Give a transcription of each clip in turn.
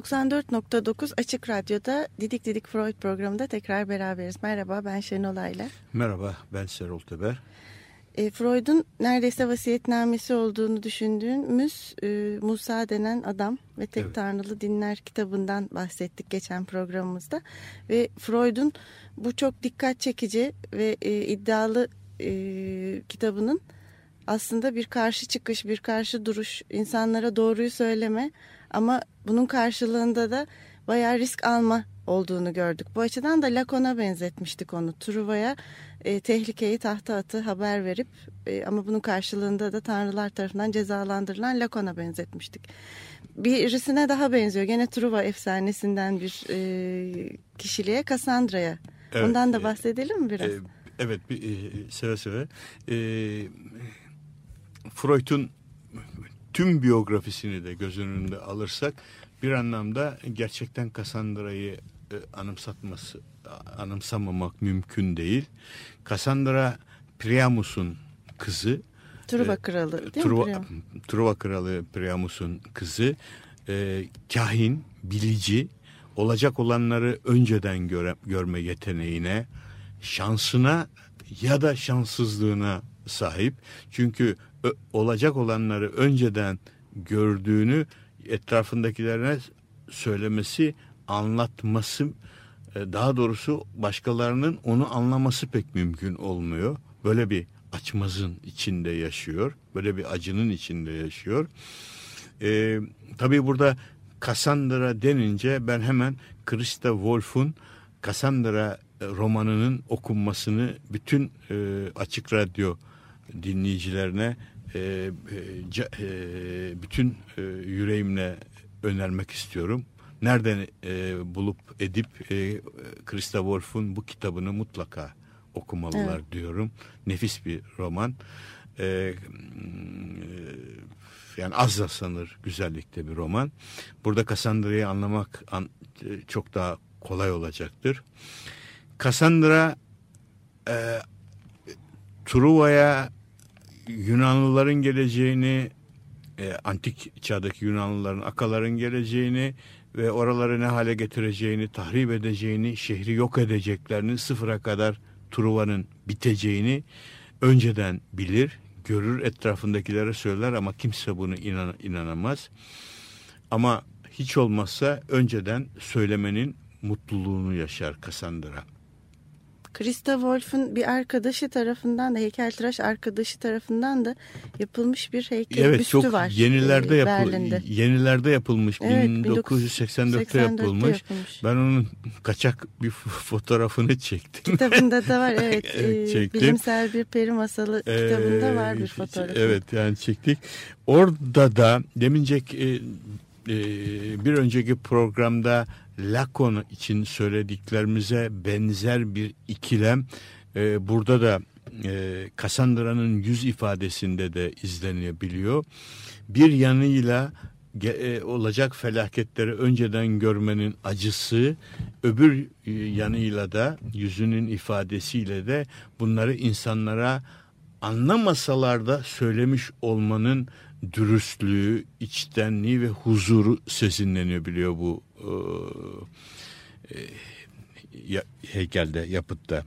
94.9 Açık Radyo'da Didik Didik Freud programında tekrar beraberiz. Merhaba ben Şenol Ayla. Merhaba ben Serol Teber. E, Freud'un neredeyse vasiyetnamesi olduğunu düşündüğümüz e, Musa denen adam ve Tek evet. Tanrılı Dinler kitabından bahsettik geçen programımızda. Ve Freud'un bu çok dikkat çekici ve e, iddialı e, kitabının aslında bir karşı çıkış, bir karşı duruş, insanlara doğruyu söyleme ama bunun karşılığında da bayağı risk alma olduğunu gördük. Bu açıdan da Lakon'a benzetmiştik onu. Truva'ya e, tehlikeyi tahta atı haber verip e, ama bunun karşılığında da tanrılar tarafından cezalandırılan Lakon'a benzetmiştik. Birisine daha benziyor. Gene Truva efsanesinden bir e, kişiliğe Cassandra'ya. Evet, Ondan da e, bahsedelim mi biraz? E, evet, bir, e, seve seve. E, Freud'un tüm biyografisini de göz önünde alırsak bir anlamda gerçekten Cassandra'yı e, anımsatması anımsamamak mümkün değil. Cassandra Priamus'un kızı. Truva e, kralı değil Truva, mi? Truva kralı Priamus'un kızı. E, kahin, bilici, olacak olanları önceden göre, görme yeteneğine, şansına ya da şanssızlığına sahip. Çünkü olacak olanları önceden gördüğünü etrafındakilerine söylemesi, anlatması, e, daha doğrusu başkalarının onu anlaması pek mümkün olmuyor. Böyle bir açmazın içinde yaşıyor. Böyle bir acının içinde yaşıyor. Ee, tabii burada Cassandra denince ben hemen Krista Wolf'un Cassandra romanının okunmasını bütün e, açık radyo dinleyicilerine e, e, e, bütün e, yüreğimle önermek istiyorum. Nereden e, bulup edip e, Krista Wolf'un bu kitabını mutlaka okumalılar evet. diyorum. Nefis bir roman. E, e, yani az da sanır güzellikte bir roman. Burada Cassandra'yı anlamak an, e, çok daha kolay olacaktır. Cassandra e, Truva'ya Yunanlıların geleceğini, e, antik çağdaki Yunanlıların, akaların geleceğini ve oraları ne hale getireceğini, tahrip edeceğini, şehri yok edeceklerini, sıfıra kadar Truva'nın biteceğini önceden bilir, görür, etrafındakilere söyler ama kimse bunu inan inanamaz. Ama hiç olmazsa önceden söylemenin mutluluğunu yaşar Cassandra. Krista Wolf'un bir arkadaşı tarafından da heykeltıraş arkadaşı tarafından da yapılmış bir heykel evet, büstü çok var. Yenilerde, e, yapıl yenilerde yapılmış. Evet, 1984'te yapılmış. yapılmış. Ben onun kaçak bir fotoğrafını çektim. Kitabında da var evet. e, bilimsel bir peri masalı ee, kitabında var bir fotoğraf. Evet yani çektik. Orada da demincek e, e, bir önceki programda Lakon için söylediklerimize benzer bir ikilem e, burada da e, Cassandra'nın yüz ifadesinde de izlenebiliyor. Bir yanıyla e, olacak felaketleri önceden görmenin acısı, öbür e, yanıyla da yüzünün ifadesiyle de bunları insanlara anlamasalar da söylemiş olmanın dürüstlüğü, içtenliği ve huzuru sesinleniyor biliyor bu e, e, heykelde, yapıtta.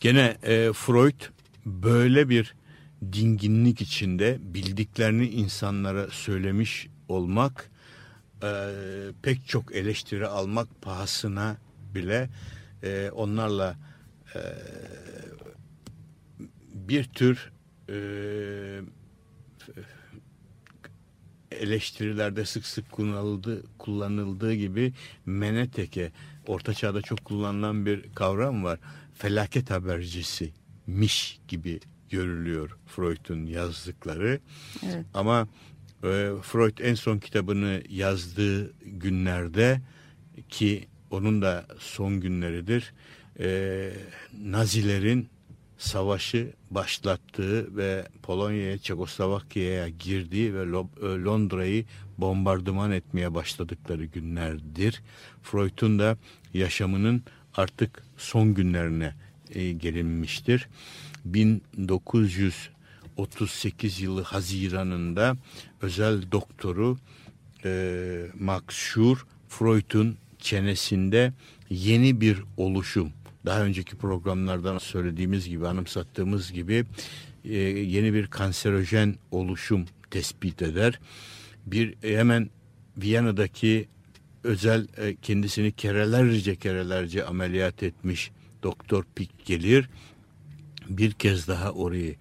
Gene e, Freud böyle bir dinginlik içinde bildiklerini insanlara söylemiş olmak, e, pek çok eleştiri almak pahasına bile e, onlarla e, bir tür e, eleştirilerde sık sık kullanıldığı, kullanıldığı gibi meneteke orta çağda çok kullanılan bir kavram var. Felaket habercisi miş gibi görülüyor Freud'un yazdıkları. Evet. Ama e, Freud en son kitabını yazdığı günlerde ki onun da son günleridir. E, Nazilerin savaşı başlattığı ve Polonya'ya, Çekoslovakya'ya girdiği ve Londra'yı bombardıman etmeye başladıkları günlerdir. Freud'un da yaşamının artık son günlerine e, gelinmiştir. 1938 yılı Haziran'ında özel doktoru e, Max Schur Freud'un çenesinde yeni bir oluşum daha önceki programlardan söylediğimiz gibi anımsattığımız gibi e, yeni bir kanserojen oluşum tespit eder. Bir e, hemen Viyana'daki özel e, kendisini kerelerce kerelerce ameliyat etmiş doktor Pick gelir. Bir kez daha orayı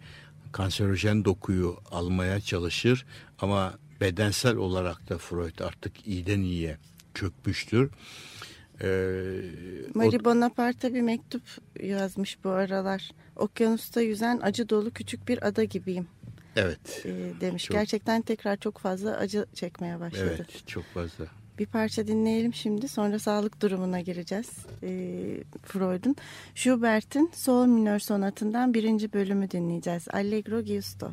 kanserojen dokuyu almaya çalışır ama bedensel olarak da Freud artık iyiden iyiye çökmüştür. Ee, Marie. Bonaparte bir mektup yazmış bu aralar. Okyanusta yüzen acı dolu küçük bir ada gibiyim. Evet. E, demiş. Çok... Gerçekten tekrar çok fazla acı çekmeye başladı. Evet çok fazla. Bir parça dinleyelim şimdi. Sonra sağlık durumuna gireceğiz. E, Freud'un. Schubert'in Sol minör sonatından birinci bölümü dinleyeceğiz. Allegro Giusto.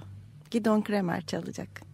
Gidon Kremer çalacak.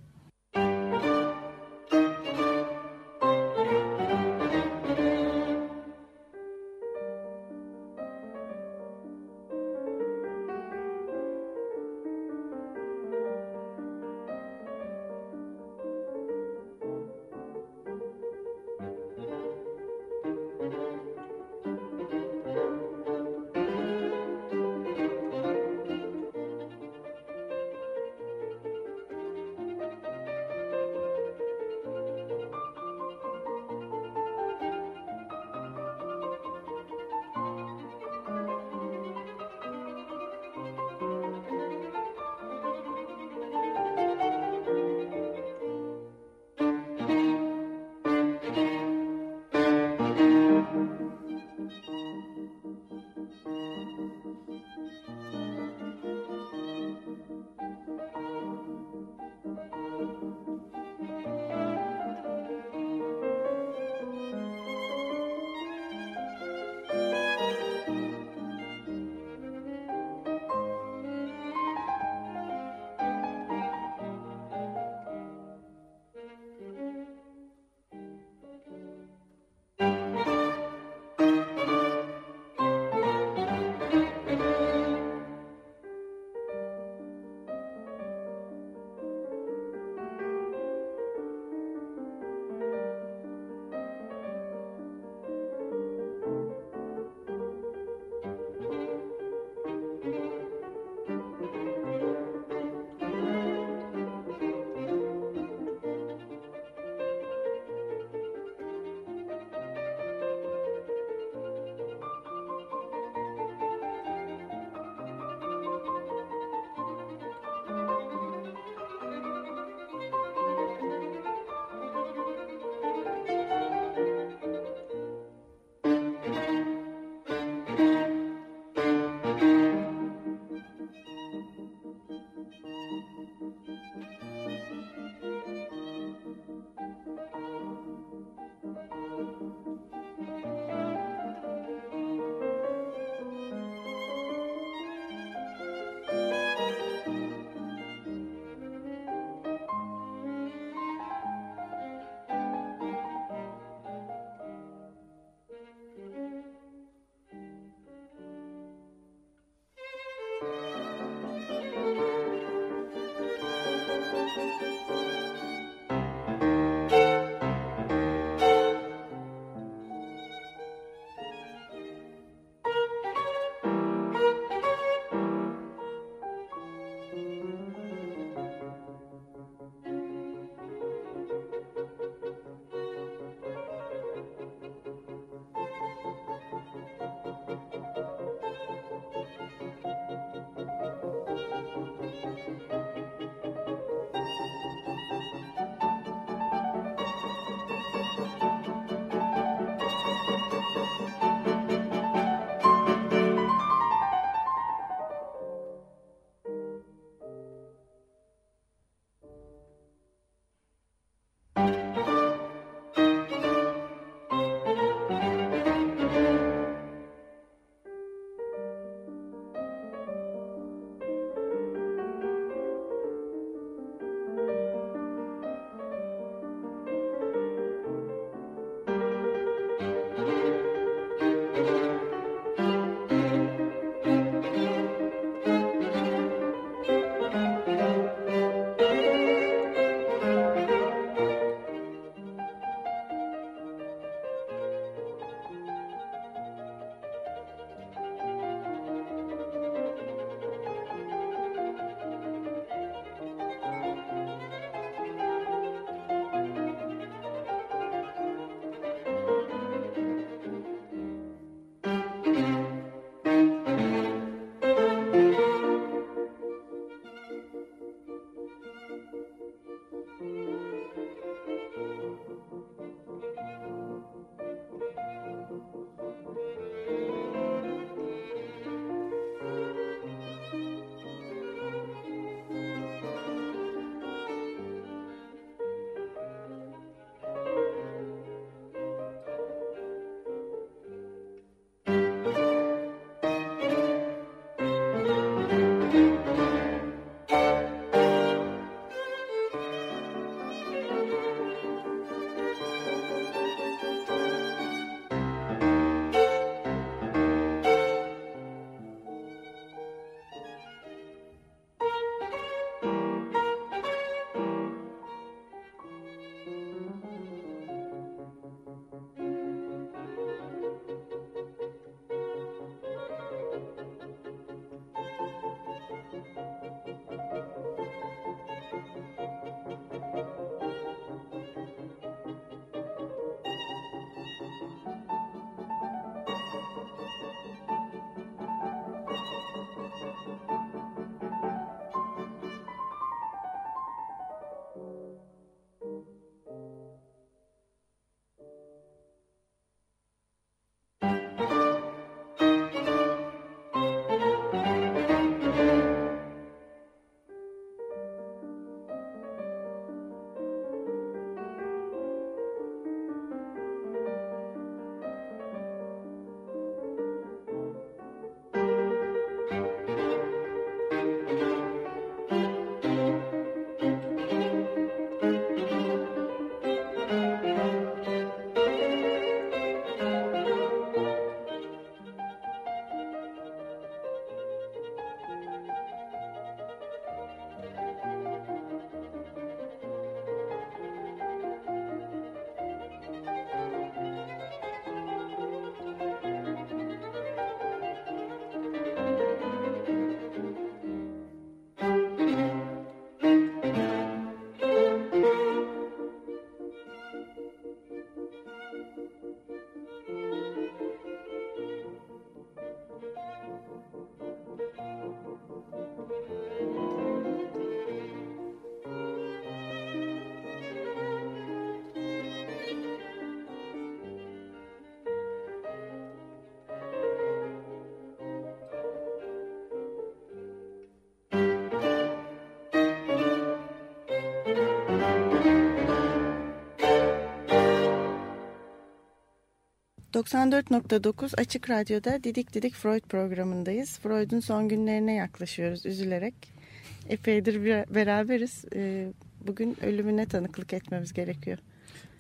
94.9 Açık Radyo'da Didik Didik Freud programındayız. Freud'un son günlerine yaklaşıyoruz üzülerek. Epeydir bir beraberiz. Ee, bugün ölümüne tanıklık etmemiz gerekiyor.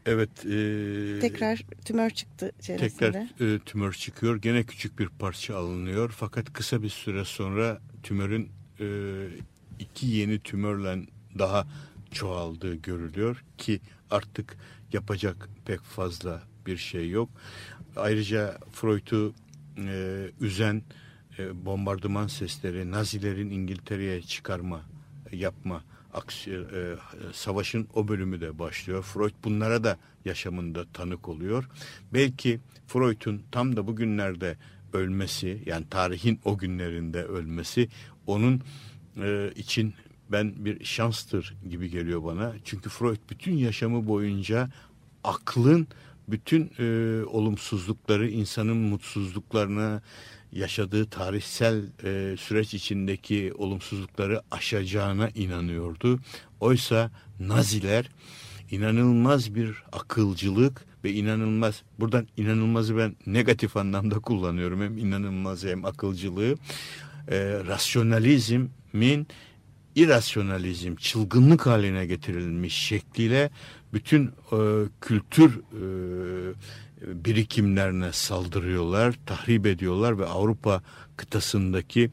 Evet. E, tekrar tümör çıktı çenesinde. Tekrar e, tümör çıkıyor. Gene küçük bir parça alınıyor. Fakat kısa bir süre sonra tümörün e, iki yeni tümörle daha çoğaldığı görülüyor ki artık yapacak pek fazla bir şey yok. Ayrıca Freud'u e, üzen e, bombardıman sesleri, Nazilerin İngiltere'ye çıkarma, yapma aksi, e, savaşın o bölümü de başlıyor. Freud bunlara da yaşamında tanık oluyor. Belki Freud'un tam da bugünlerde ölmesi yani tarihin o günlerinde ölmesi onun e, için ben bir şanstır gibi geliyor bana. Çünkü Freud bütün yaşamı boyunca aklın bütün e, olumsuzlukları, insanın mutsuzluklarına, yaşadığı tarihsel e, süreç içindeki olumsuzlukları aşacağına inanıyordu. Oysa Naziler inanılmaz bir akılcılık ve inanılmaz buradan inanılmazı ben negatif anlamda kullanıyorum hem inanılmaz hem akılcılığı e, rasyonalizmin irasyonalizm, çılgınlık haline getirilmiş şekliyle bütün e, kültür e, birikimlerine saldırıyorlar, tahrip ediyorlar ve Avrupa kıtasındaki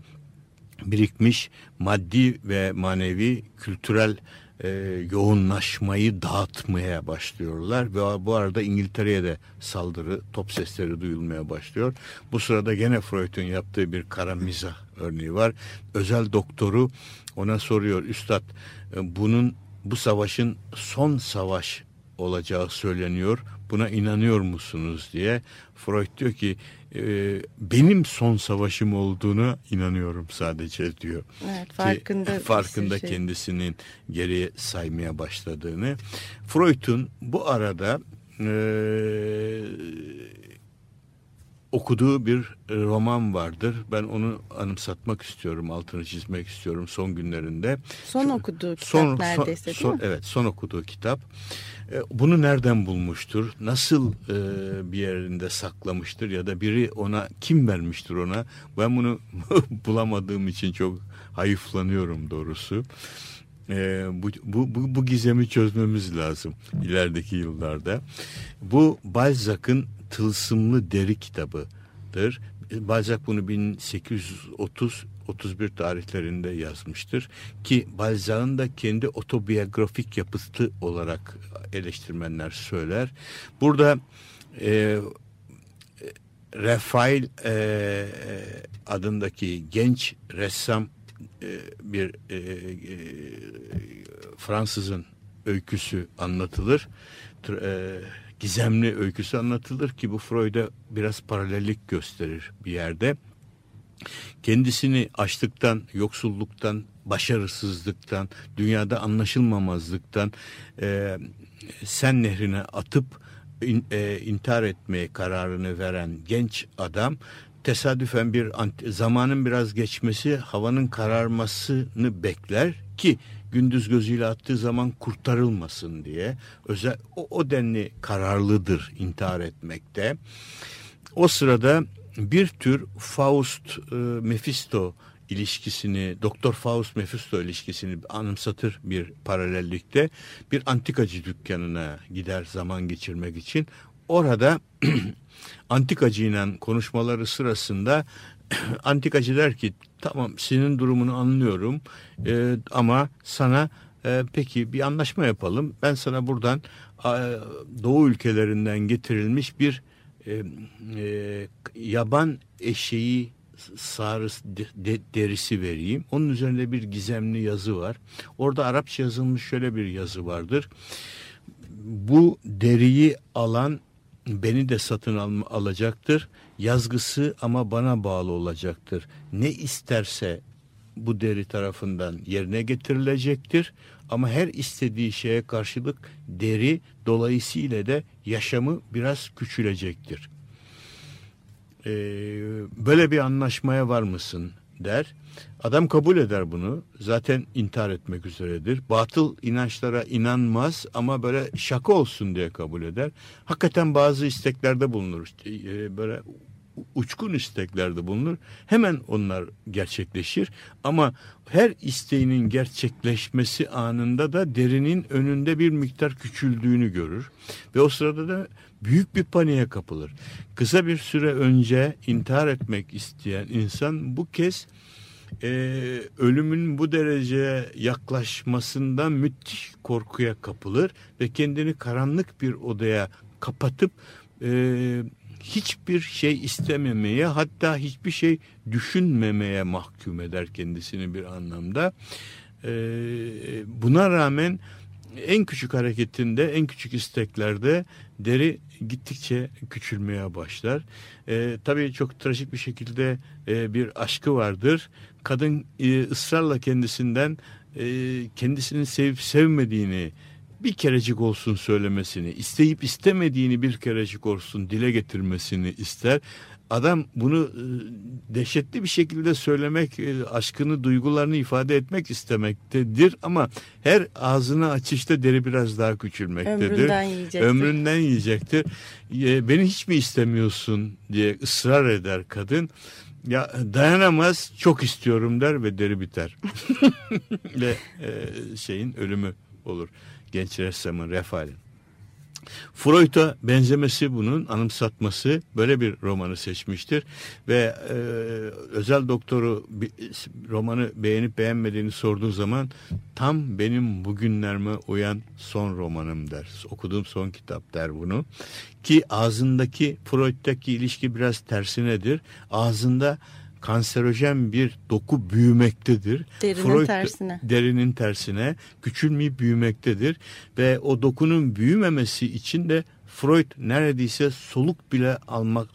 birikmiş maddi ve manevi kültürel e, yoğunlaşmayı dağıtmaya başlıyorlar ve bu arada İngiltere'ye de saldırı top sesleri duyulmaya başlıyor. Bu sırada gene Freud'un yaptığı bir kara mizah örneği var. Özel doktoru ona soruyor üstad e, bunun bu savaşın son savaş olacağı söyleniyor. Buna inanıyor musunuz diye. Freud diyor ki e, benim son savaşım olduğunu inanıyorum sadece diyor. Evet, farkında ki, farkında şey. kendisinin geriye saymaya başladığını. Freud'un bu arada e, okuduğu bir roman vardır. Ben onu anımsatmak istiyorum, altını çizmek istiyorum son günlerinde. Son okuduğu kitap son, neredeyse son, değil mi? Evet, son okuduğu kitap. E, bunu nereden bulmuştur? Nasıl e, bir yerinde saklamıştır ya da biri ona kim vermiştir ona? Ben bunu bulamadığım için çok hayıflanıyorum doğrusu. E, bu, bu, bu, bu gizemi çözmemiz lazım ilerideki yıllarda. Bu Balzac'ın Tılsımlı Deri kitabıdır. Balzac bunu 1830 31 tarihlerinde yazmıştır ki Balzac'ın da kendi otobiyografik yapısı olarak eleştirmenler söyler. Burada e, Rafael e, adındaki genç ressam e, bir e, e, Fransızın öyküsü anlatılır. E, gizemli öyküsü anlatılır ki bu Freud'a biraz paralellik gösterir bir yerde. Kendisini açlıktan, yoksulluktan, başarısızlıktan, dünyada anlaşılmamazlıktan e, sen nehrine atıp in, e, intihar etmeye kararını veren genç adam tesadüfen bir zamanın biraz geçmesi, havanın kararmasını bekler ki gündüz gözüyle attığı zaman kurtarılmasın diye özel o, o denli kararlıdır intihar etmekte. O sırada bir tür Faust e, Mephisto ilişkisini, Doktor Faust Mephisto ilişkisini anımsatır bir paralellikte. Bir antikacı dükkanına gider zaman geçirmek için. Orada antikacıyla konuşmaları sırasında antikacı der ki tamam senin durumunu anlıyorum e, ama sana e, peki bir anlaşma yapalım. Ben sana buradan e, Doğu ülkelerinden getirilmiş bir e, e, yaban eşeği sarıs de, de, derisi vereyim. Onun üzerinde bir gizemli yazı var. Orada Arapça yazılmış şöyle bir yazı vardır. Bu deriyi alan beni de satın al, alacaktır. Yazgısı ama bana bağlı olacaktır. Ne isterse bu deri tarafından yerine getirilecektir. Ama her istediği şeye karşılık deri dolayısıyla da yaşamı biraz küçülecektir. Ee, böyle bir anlaşmaya var mısın der. Adam kabul eder bunu. Zaten intihar etmek üzeredir. Batıl inançlara inanmaz ama böyle şaka olsun diye kabul eder. Hakikaten bazı isteklerde bulunur. İşte, e, böyle uçkun isteklerde bulunur. Hemen onlar gerçekleşir. Ama her isteğinin gerçekleşmesi anında da derinin önünde bir miktar küçüldüğünü görür. Ve o sırada da büyük bir paniğe kapılır. Kısa bir süre önce intihar etmek isteyen insan bu kez e, ölümün bu derece yaklaşmasından müthiş korkuya kapılır ve kendini karanlık bir odaya kapatıp e, hiçbir şey istememeye hatta hiçbir şey düşünmemeye mahkum eder kendisini bir anlamda. E, buna rağmen en küçük hareketinde, en küçük isteklerde deri gittikçe küçülmeye başlar. E, tabii çok trajik bir şekilde e, bir aşkı vardır. Kadın e, ısrarla kendisinden e, kendisini sevip sevmediğini bir kerecik olsun söylemesini, isteyip istemediğini bir kerecik olsun dile getirmesini ister. Adam bunu e, dehşetli bir şekilde söylemek, e, aşkını, duygularını ifade etmek istemektedir ama her ağzını açışta deri biraz daha küçülmektedir. Ömründen yiyecektir. Ömründen yiyecektir. E, beni hiç mi istemiyorsun diye ısrar eder kadın. Ya dayanamaz, çok istiyorum der ve deri biter. ve şeyin ölümü olur genç ressamın Refal'in. Freud'a benzemesi bunun anımsatması böyle bir romanı seçmiştir ve e, özel doktoru romanı beğenip beğenmediğini sorduğu zaman tam benim bugünlerime uyan son romanım der. Okuduğum son kitap der bunu. Ki ağzındaki Freud'daki ilişki biraz tersinedir. Ağzında kanserojen bir doku büyümektedir. Derinin Freud, tersine. Derinin tersine küçülmeyip büyümektedir. Ve o dokunun büyümemesi için de Freud neredeyse soluk bile almak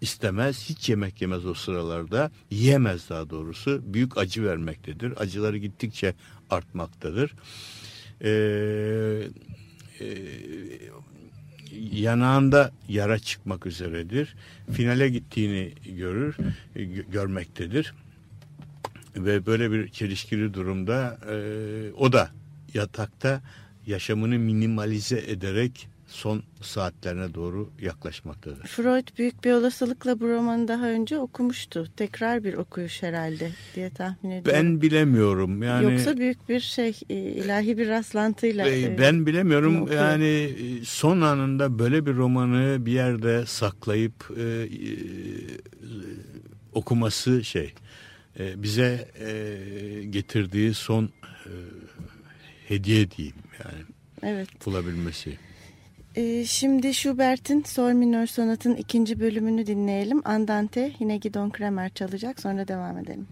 istemez. Hiç yemek yemez o sıralarda. Yiyemez daha doğrusu. Büyük acı vermektedir. Acıları gittikçe artmaktadır. Ee, e, yanağında yara çıkmak üzeredir. Finale gittiğini görür, e, görmektedir. Ve böyle bir çelişkili durumda e, o da yatakta yaşamını minimalize ederek son saatlerine doğru yaklaşmaktadır. Freud büyük bir olasılıkla bu romanı daha önce okumuştu. Tekrar bir okuyuş herhalde diye tahmin ediyorum. Ben bilemiyorum. Yani Yoksa büyük bir şey e, ilahi bir rastlantıyla. E, ben bilemiyorum. okuyor. Yani e, son anında böyle bir romanı bir yerde saklayıp e, e, okuması şey e, bize e, getirdiği son e, hediye diyeyim yani. Evet. Bulabilmesi. Ee, şimdi Schubert'in Sol minör sonatın ikinci bölümünü dinleyelim. Andante yine Gidon Kremer çalacak sonra devam edelim.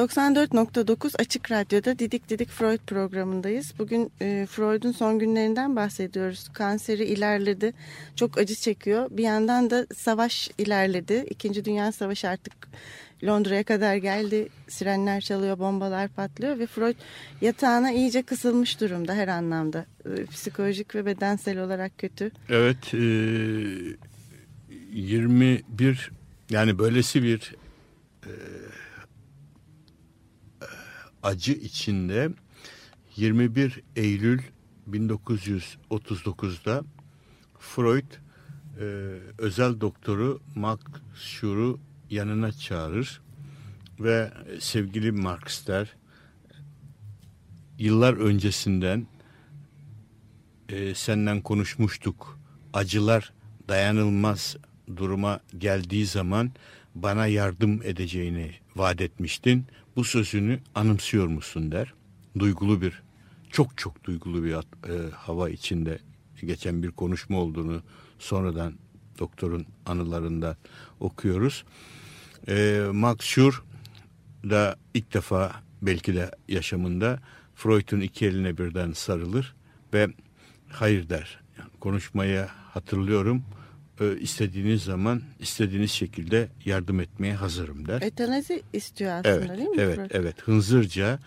94.9 Açık Radyo'da Didik Didik Freud programındayız. Bugün e, Freud'un son günlerinden bahsediyoruz. Kanseri ilerledi, çok acı çekiyor. Bir yandan da savaş ilerledi. İkinci Dünya Savaşı artık Londra'ya kadar geldi. Sirenler çalıyor, bombalar patlıyor ve Freud yatağına iyice kısılmış durumda her anlamda. E, psikolojik ve bedensel olarak kötü. Evet, e, 21 yani böylesi bir e, acı içinde 21 Eylül 1939'da Freud e, özel doktoru Max Schur'u yanına çağırır ve sevgili Marx der yıllar öncesinden e, senden konuşmuştuk. Acılar dayanılmaz duruma geldiği zaman bana yardım edeceğini vaat etmiştin. Bu sözünü anımsıyor musun der. Duygulu bir, çok çok duygulu bir e, hava içinde geçen bir konuşma olduğunu sonradan doktorun anılarında okuyoruz. E, Max Schur da ilk defa belki de yaşamında Freud'un iki eline birden sarılır ve hayır der. Yani konuşmayı hatırlıyorum e, istediğiniz zaman istediğiniz şekilde yardım etmeye hazırım der. Etanazi istiyor aslında evet, değil mi? Evet, Freud? evet. Hınzırca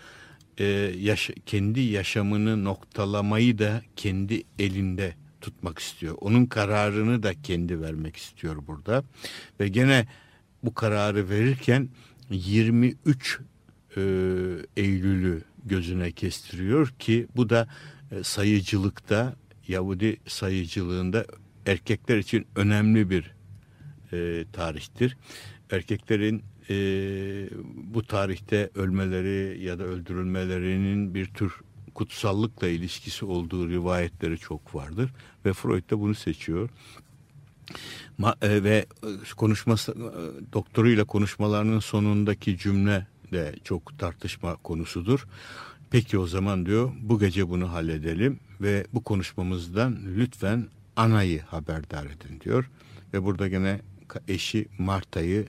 e, yaş kendi yaşamını noktalamayı da kendi elinde tutmak istiyor. Onun kararını da kendi vermek istiyor burada. Ve gene bu kararı verirken 23 e, Eylül'ü gözüne kestiriyor ki bu da e, sayıcılıkta Yahudi sayıcılığında erkekler için önemli bir e, tarihtir. Erkeklerin e, bu tarihte ölmeleri ya da öldürülmelerinin bir tür kutsallıkla ilişkisi olduğu rivayetleri çok vardır ve Freud da bunu seçiyor. Ma, e, ve konuşması e, doktoruyla konuşmalarının sonundaki cümle de çok tartışma konusudur. Peki o zaman diyor bu gece bunu halledelim ve bu konuşmamızdan lütfen anayı haberdar edin diyor. Ve burada gene eşi Marta'yı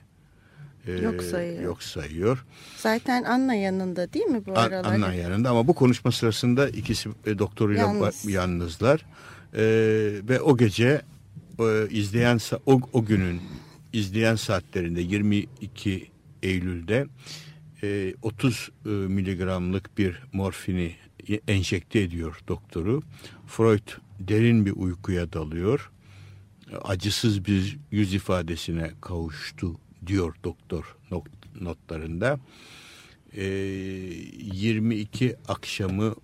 e, Yok sayıyor. yok sayıyor. Zaten Anna yanında değil mi bu aralar? Anna yanında ama bu konuşma sırasında ikisi e, doktoruyla Yalnız. yalnızlar. E, ve o gece e, izleyen o, o günün izleyen saatlerinde 22 Eylül'de e, 30 e, miligramlık bir morfini enjekte ediyor doktoru. Freud derin bir uykuya dalıyor. Acısız bir yüz ifadesine kavuştu diyor doktor not, notlarında. E, 22 akşamı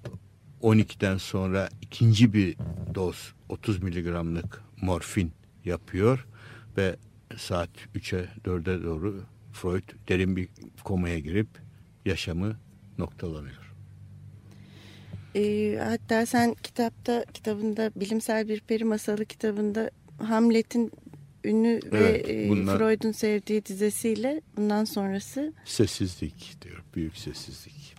12'den sonra ikinci bir doz 30 miligramlık morfin yapıyor ve saat 3'e 4'e doğru Freud derin bir komaya girip yaşamı noktalanıyor. E, hatta sen kitapta kitabında bilimsel bir peri masalı kitabında Hamlet'in ünlü Evet, ve bunlar- Freud'un sevdiği dizesiyle bundan sonrası Sessizlik diyor, büyük sessizlik.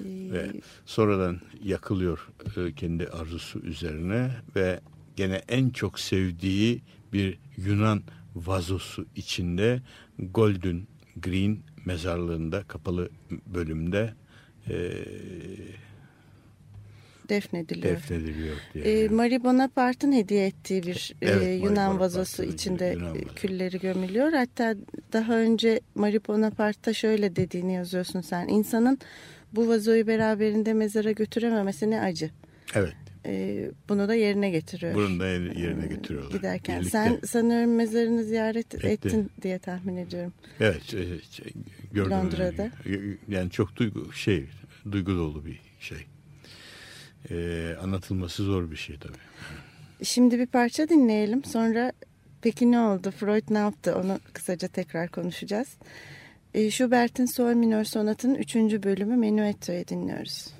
e, Ve sonradan yakılıyor e, kendi arzusu üzerine ve gene en çok sevdiği bir Yunan vazosu içinde Golden Green mezarlığında kapalı bölümde e, defnediliyor. defnediliyor diye. E, Marie Bonaparte'ın hediye ettiği bir e, Evet, Marie Yunan vazosu içinde Yunan e, külleri gömülüyor. Hatta daha önce Marie Bonaparte'ta şöyle dediğini yazıyorsun sen. İnsanın bu vazoyu beraberinde mezara götürememesi ne acı. evet, E, bunu da yerine getiriyor. bunu da yerine getiriyorlar. Giderken Birlikte. sen sanıyorum mezarını ziyaret Etti. ettin diye tahmin ediyorum. Evet, e, şey, gördüm. Londra'da. Yani çok duygu şey, duygu dolu bir şey. E, anlatılması zor bir şey tabii. Şimdi bir parça dinleyelim. Sonra peki ne oldu? Freud ne yaptı? Onu kısaca tekrar konuşacağız. E, Schubert'in Sol Minör Sonatı'nın 3. bölümü Menuetto'yu dinliyoruz.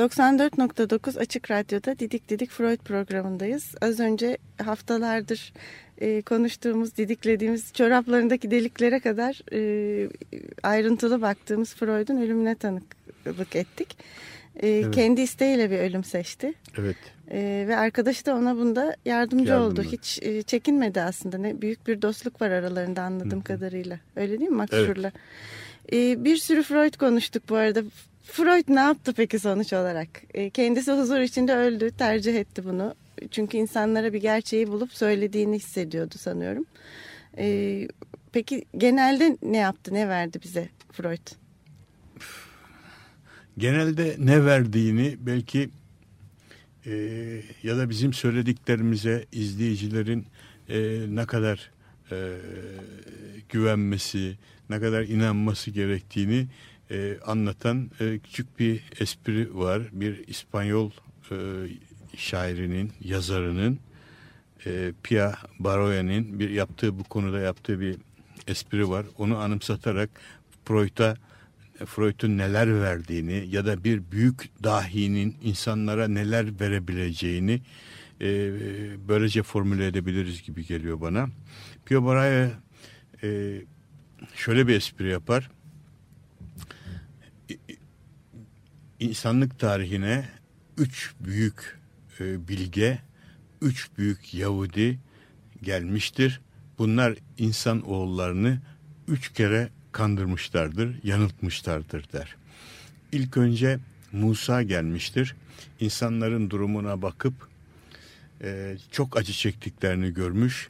94.9 Açık Radyo'da Didik Didik Freud programındayız. Az önce haftalardır e, konuştuğumuz, didiklediğimiz çoraplarındaki deliklere kadar e, ayrıntılı baktığımız Freud'un ölümüne tanıklık ettik. E, evet. Kendi isteğiyle bir ölüm seçti. Evet. E, ve arkadaşı da ona bunda yardımcı Yardımcı. oldu. Hiç e, çekinmedi aslında. Ne büyük bir dostluk var aralarında anladığım Hı -hı. kadarıyla. Öyle değil mi Maksur'la? Evet. Bir sürü Freud konuştuk bu arada. Freud ne yaptı peki sonuç olarak? E, kendisi huzur içinde öldü, tercih etti bunu. Çünkü insanlara bir gerçeği bulup söylediğini hissediyordu sanıyorum. E, peki genelde ne yaptı, ne verdi bize Freud? Genelde ne verdiğini belki e, ya da bizim söylediklerimize izleyicilerin e, ne kadar e, güvenmesi, ne kadar inanması gerektiğini e, anlatan e, küçük bir espri var. Bir İspanyol e, şairinin, yazarının e, Pia Baroya'nın bir yaptığı bu konuda yaptığı bir espri var. Onu anımsatarak Freud'a Freud'un neler verdiğini ya da bir büyük dahinin insanlara neler verebileceğini e, böylece formüle edebiliriz gibi geliyor bana. Pio Baraya e, şöyle bir espri yapar. İnsanlık tarihine üç büyük e, bilge, üç büyük Yahudi gelmiştir. Bunlar insan oğullarını üç kere kandırmışlardır, yanıltmışlardır der. İlk önce Musa gelmiştir. İnsanların durumuna bakıp e, çok acı çektiklerini görmüş.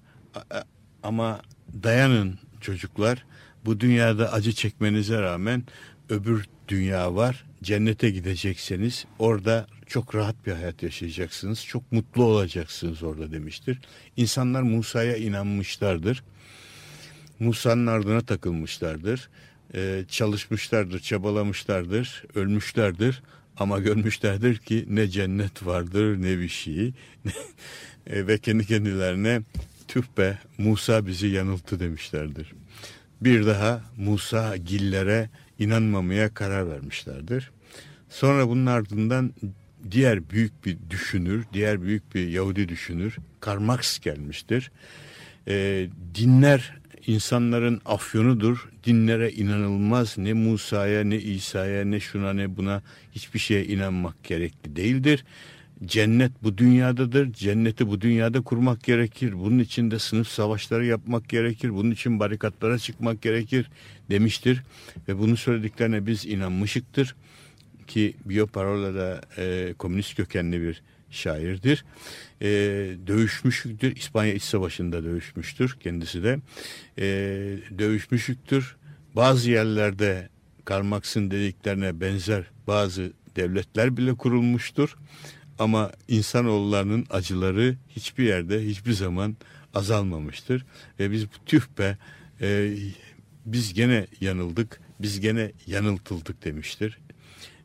Ama dayanın çocuklar, bu dünyada acı çekmenize rağmen öbür dünya var. Cennete gidecekseniz orada çok rahat bir hayat yaşayacaksınız. Çok mutlu olacaksınız orada demiştir. İnsanlar Musa'ya inanmışlardır. Musa'nın ardına takılmışlardır. Ee, çalışmışlardır, çabalamışlardır, ölmüşlerdir. Ama görmüşlerdir ki ne cennet vardır ne bir şey. e, ve kendi kendilerine tüh be Musa bizi yanılttı demişlerdir. Bir daha Musa gillere inanmamaya karar vermişlerdir. Sonra bunun ardından diğer büyük bir düşünür, diğer büyük bir Yahudi düşünür, Karl Marx gelmiştir. E, dinler insanların afyonudur. Dinlere inanılmaz ne Musa'ya ne İsa'ya ne şuna ne buna hiçbir şeye inanmak gerekli değildir. Cennet bu dünyadadır. Cenneti bu dünyada kurmak gerekir. Bunun için de sınıf savaşları yapmak gerekir. Bunun için barikatlara çıkmak gerekir demiştir. Ve bunu söylediklerine biz inanmışıktır. Ki Bioparola da e, komünist kökenli bir şairdir. E, dövüşmüştür. İspanya İç Savaşı'nda dövüşmüştür kendisi de. E, dövüşmüştür. Bazı yerlerde Karl Marx'ın dediklerine benzer bazı devletler bile kurulmuştur. Ama insanoğullarının acıları hiçbir yerde hiçbir zaman azalmamıştır. Ve biz tüh be e, biz gene yanıldık, biz gene yanıltıldık demiştir.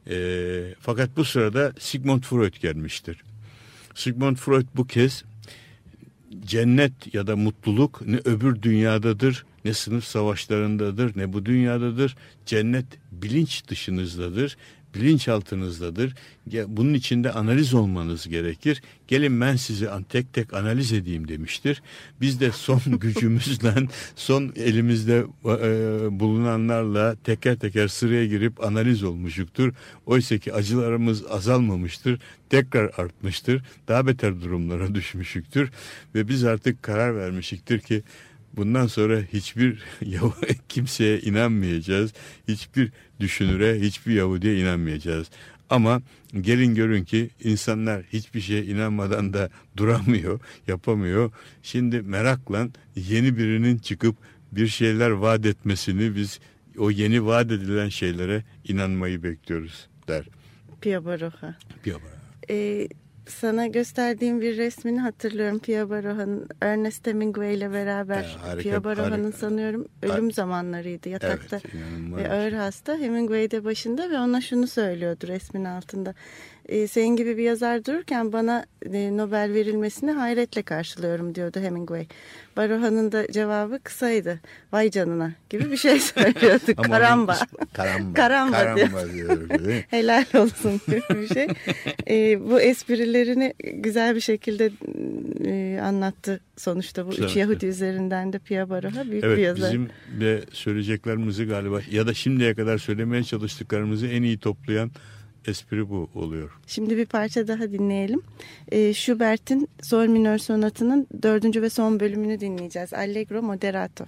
E, fakat bu sırada Sigmund Freud gelmiştir. Sigmund Freud bu kez cennet ya da mutluluk ne öbür dünyadadır, ne sınıf savaşlarındadır, ne bu dünyadadır. Cennet bilinç dışınızdadır bilinçaltınızdadır. Bunun içinde analiz olmanız gerekir. Gelin ben sizi tek tek analiz edeyim demiştir. Biz de son gücümüzle, son elimizde e, bulunanlarla teker teker sıraya girip analiz olmuşuktur. Oysa ki acılarımız azalmamıştır, tekrar artmıştır. Daha beter durumlara düşmüşüktür. Ve biz artık karar vermişiktir ki bundan sonra hiçbir kimseye inanmayacağız. Hiçbir düşünüre, hiçbir Yahudi'ye inanmayacağız. Ama gelin görün ki insanlar hiçbir şeye inanmadan da duramıyor, yapamıyor. Şimdi merakla yeni birinin çıkıp bir şeyler vaat etmesini biz o yeni vaat edilen şeylere inanmayı bekliyoruz der. Pia Baroja. Pia Baroja. Ee, sana gösterdiğim bir resmini hatırlıyorum. Pia Baroha'nın Ernest Hemingway ile beraber. E, harika, Pia Baroha'nın sanıyorum ölüm zamanlarıydı yatakta evet, ve ağır hasta. Hemingway de başında ve ona şunu söylüyordu resmin altında. E, senin gibi bir yazar dururken bana e, Nobel verilmesini hayretle karşılıyorum diyordu Hemingway. Barohan'ın da cevabı kısaydı. Vay canına gibi bir şey söylüyordu. Karamba. karamba. Karamba Karamba diyor. Helal olsun gibi bir şey. E, bu esprilerini güzel bir şekilde e, anlattı sonuçta bu üç. Yahudi üzerinden de Pia Baroha büyük bir Evet yazar. bizim de söyleyeceklerimizi galiba ya da şimdiye kadar söylemeye çalıştıklarımızı en iyi toplayan espri bu oluyor. Şimdi bir parça daha dinleyelim. E, Schubert'in Sol minör sonatının dördüncü ve son bölümünü dinleyeceğiz. Allegro moderato.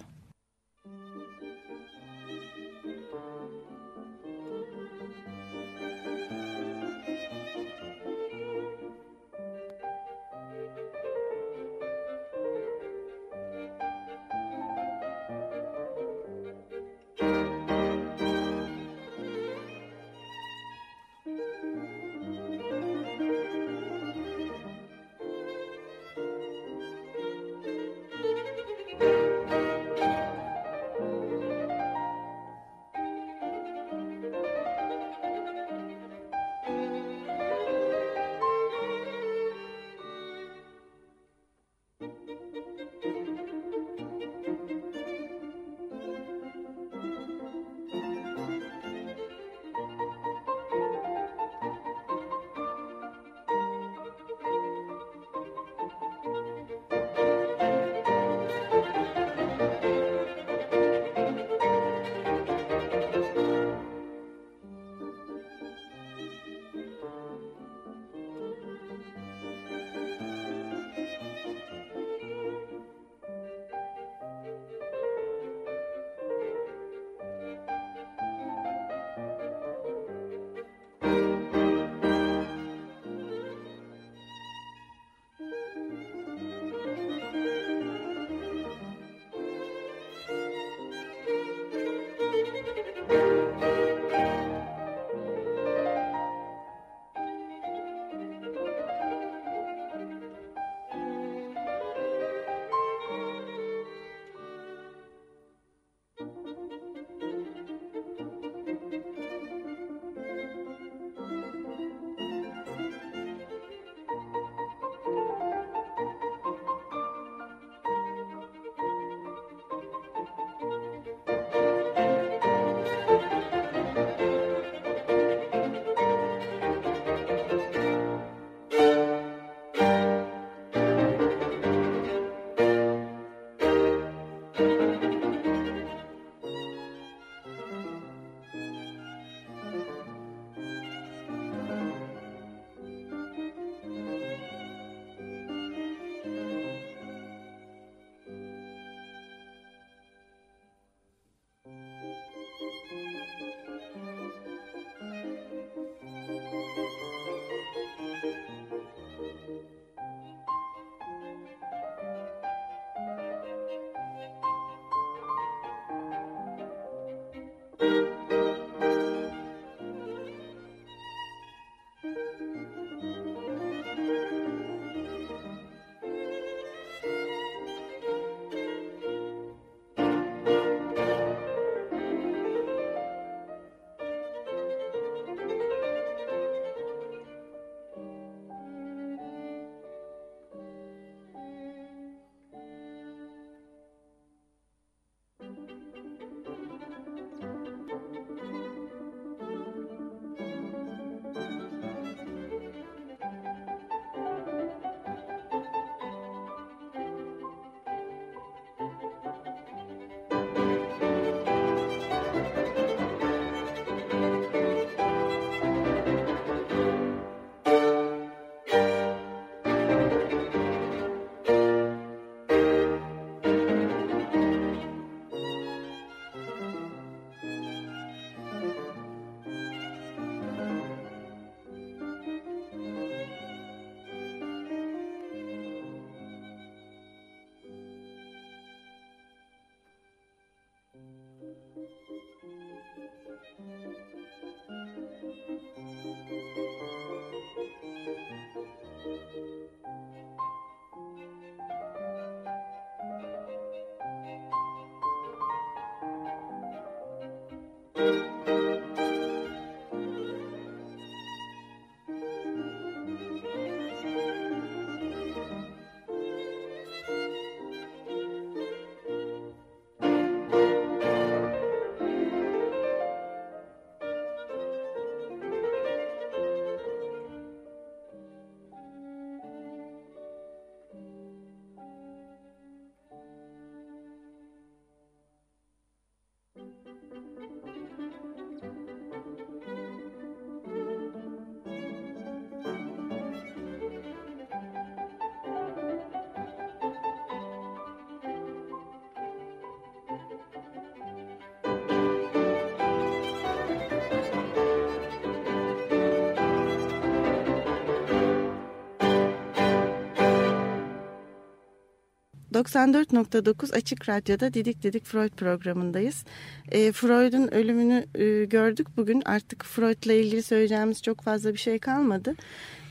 94.9 Açık Radyo'da Didik Didik Freud programındayız. E, Freud'un ölümünü e, gördük bugün. Artık Freud'la ilgili söyleyeceğimiz çok fazla bir şey kalmadı.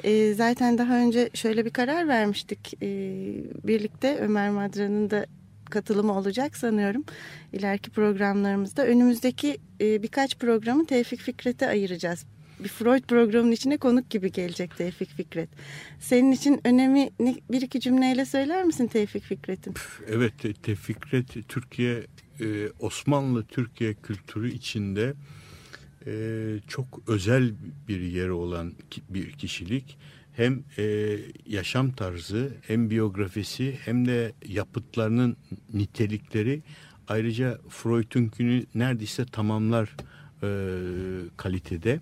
E, zaten daha önce şöyle bir karar vermiştik. E, birlikte Ömer Madra'nın da katılımı olacak sanıyorum ileriki programlarımızda. Önümüzdeki e, birkaç programı Tevfik Fikret'e ayıracağız bir Freud programının içine konuk gibi gelecek Tevfik Fikret. Senin için önemi bir iki cümleyle söyler misin Tevfik Fikret'in? Evet Tevfik Fikret Türkiye e, Osmanlı Türkiye kültürü içinde e, çok özel bir yeri olan bir kişilik. Hem e, yaşam tarzı hem biyografisi hem de yapıtlarının nitelikleri ayrıca Freud'unkünü neredeyse tamamlar kalitede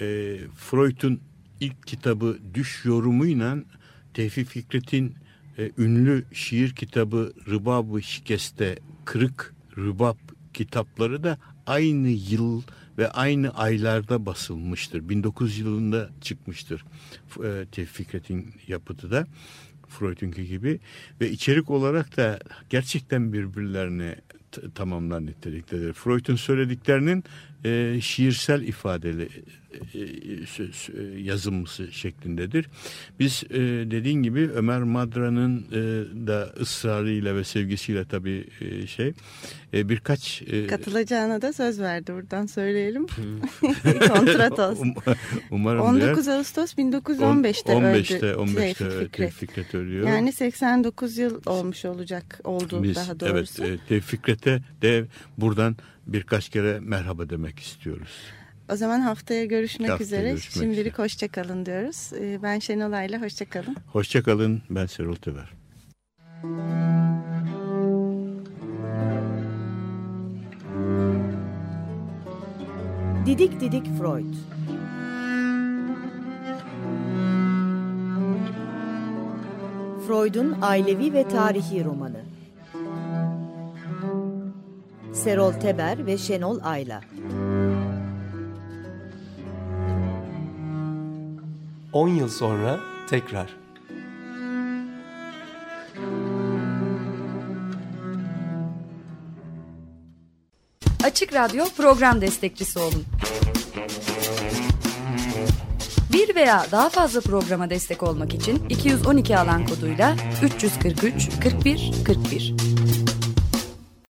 e, Freud'un ilk kitabı Düş yorumuyla Tevfik Fikret'in e, ünlü şiir kitabı Rıbab-ı Şikeste Kırık Rıbab kitapları da aynı yıl ve aynı aylarda basılmıştır. 1900 yılında çıkmıştır e, Tevfik Fikret'in yapıtı da. Freud'unki gibi ve içerik olarak da gerçekten birbirlerine tamamlar niteliktedir. Freud'un söylediklerinin e, şiirsel ifadeli e, e, yazılması şeklindedir. Biz e, dediğin gibi Ömer Madra'nın da ısrarıyla ve sevgisiyle tabii şey birkaç... Katılacağına da söz verdi buradan söyleyelim. Kontrat olsun. Um, umarım 19 diğer. Ağustos 1915'te 15'te, öldü 15'te Tevfik Fikret. Fikret ölüyor. Yani 89 yıl olmuş olacak oldu Biz, daha doğrusu. Evet Tevfik Fikret'e de buradan birkaç kere merhaba demek istiyoruz. O zaman haftaya görüşmek haftaya üzere. Görüşmek Şimdilik üzere. hoşçakalın diyoruz. Ee, ben Şenol Ayla, hoşçakalın. Hoşçakalın, ben Serol Tever. Didik Didik Freud Freud'un ailevi ve tarihi romanı Serol Teber ve Şenol Ayla 10 yıl sonra tekrar. Açık Radyo program destekçisi olun. Bir veya daha fazla programa destek olmak için 212 alan koduyla 343 41 41.